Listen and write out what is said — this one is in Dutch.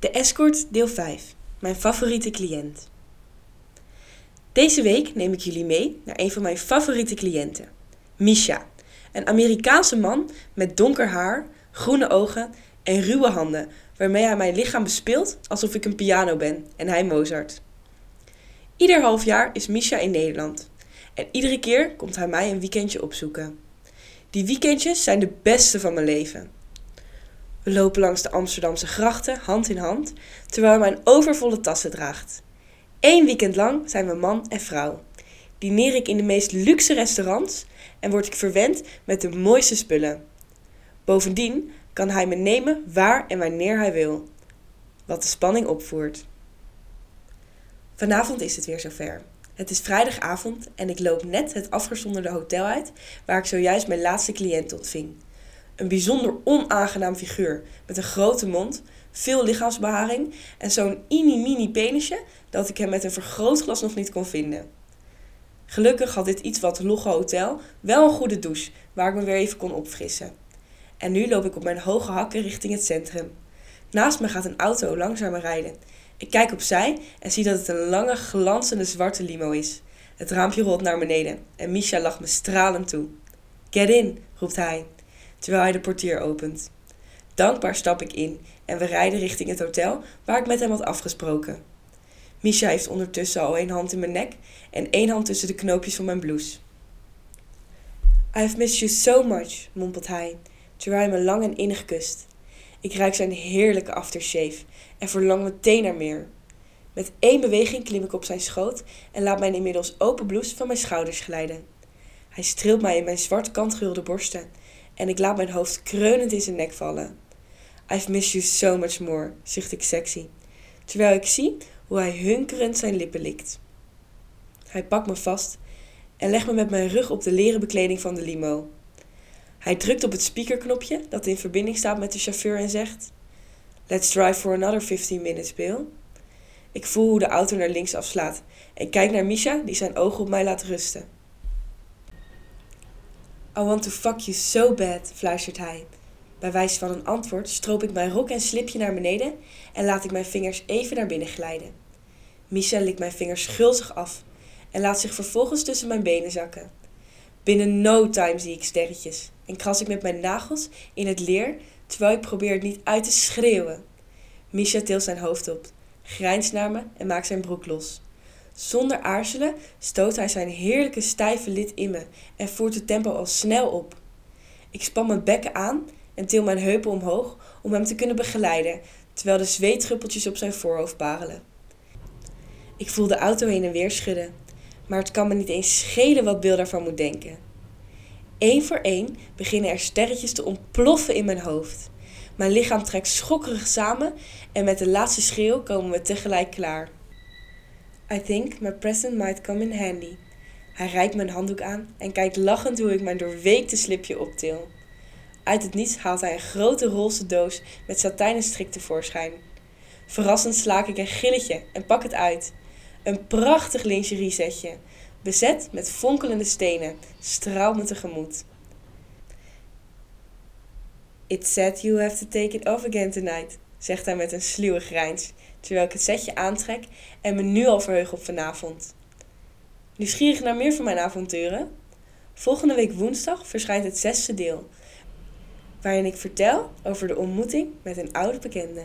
De Escort deel 5. Mijn favoriete cliënt. Deze week neem ik jullie mee naar een van mijn favoriete cliënten. Misha. Een Amerikaanse man met donker haar, groene ogen en ruwe handen, waarmee hij mijn lichaam bespeelt alsof ik een piano ben en hij Mozart. Ieder half jaar is Misha in Nederland. En iedere keer komt hij mij een weekendje opzoeken. Die weekendjes zijn de beste van mijn leven. We lopen langs de Amsterdamse grachten hand in hand, terwijl hij mijn overvolle tassen draagt. Eén weekend lang zijn we man en vrouw. Dineer ik in de meest luxe restaurants en word ik verwend met de mooiste spullen. Bovendien kan hij me nemen waar en wanneer hij wil. Wat de spanning opvoert. Vanavond is het weer zover. Het is vrijdagavond en ik loop net het afgezonderde hotel uit waar ik zojuist mijn laatste cliënt ontving. Een bijzonder onaangenaam figuur met een grote mond, veel lichaamsbeharing en zo'n mini-mini penisje dat ik hem met een vergrootglas nog niet kon vinden. Gelukkig had dit iets wat logge hotel wel een goede douche waar ik me weer even kon opfrissen. En nu loop ik op mijn hoge hakken richting het centrum. Naast me gaat een auto langzamer rijden. Ik kijk opzij en zie dat het een lange, glanzende zwarte limo is. Het raampje rolt naar beneden en Misha lacht me stralend toe. Get in, roept hij, terwijl hij de portier opent. Dankbaar stap ik in en we rijden richting het hotel waar ik met hem had afgesproken. Misha heeft ondertussen al één hand in mijn nek en één hand tussen de knoopjes van mijn blouse. I've missed you so much, mompelt hij, terwijl hij me lang en innig kust. Ik ruik zijn heerlijke aftershave en verlang meteen naar meer. Met één beweging klim ik op zijn schoot en laat mijn inmiddels open blouse van mijn schouders glijden. Hij streelt mij in mijn zwart kantgehulde borsten en ik laat mijn hoofd kreunend in zijn nek vallen. I've missed you so much more, zucht ik sexy, terwijl ik zie hoe hij hunkerend zijn lippen likt. Hij pakt me vast en legt me met mijn rug op de leren bekleding van de limo. Hij drukt op het speakerknopje dat in verbinding staat met de chauffeur en zegt: Let's drive for another 15 minutes, Bill. Ik voel hoe de auto naar links afslaat en kijk naar Misha die zijn ogen op mij laat rusten. I want to fuck you so bad, fluistert hij. Bij wijze van een antwoord stroop ik mijn rok en slipje naar beneden en laat ik mijn vingers even naar binnen glijden. Misha likt mijn vingers gulzig af en laat zich vervolgens tussen mijn benen zakken. Binnen no time zie ik sterretjes en kras ik met mijn nagels in het leer terwijl ik probeer het niet uit te schreeuwen. Misha tilt zijn hoofd op, grijnst naar me en maakt zijn broek los. Zonder aarzelen stoot hij zijn heerlijke stijve lid in me en voert het tempo al snel op. Ik span mijn bekken aan en til mijn heupen omhoog om hem te kunnen begeleiden, terwijl de zweetdruppeltjes op zijn voorhoofd parelen. Ik voel de auto heen en weer schudden, maar het kan me niet eens schelen wat Bill daarvan moet denken. Eén voor één beginnen er sterretjes te ontploffen in mijn hoofd. Mijn lichaam trekt schokkerig samen en met de laatste schreeuw komen we tegelijk klaar. I think my present might come in handy. Hij reikt mijn handdoek aan en kijkt lachend hoe ik mijn doorweekte slipje optil. Uit het niets haalt hij een grote roze doos met satijnen strik tevoorschijn. Verrassend slaak ik een gilletje en pak het uit. Een prachtig lingerie setje, bezet met fonkelende stenen, straalt me tegemoet. It's sad you have to take it off again tonight, zegt hij met een sluwe grijns, terwijl ik het setje aantrek en me nu al verheug op vanavond. Nieuwsgierig naar meer van mijn avonturen? Volgende week woensdag verschijnt het zesde deel, waarin ik vertel over de ontmoeting met een oude bekende.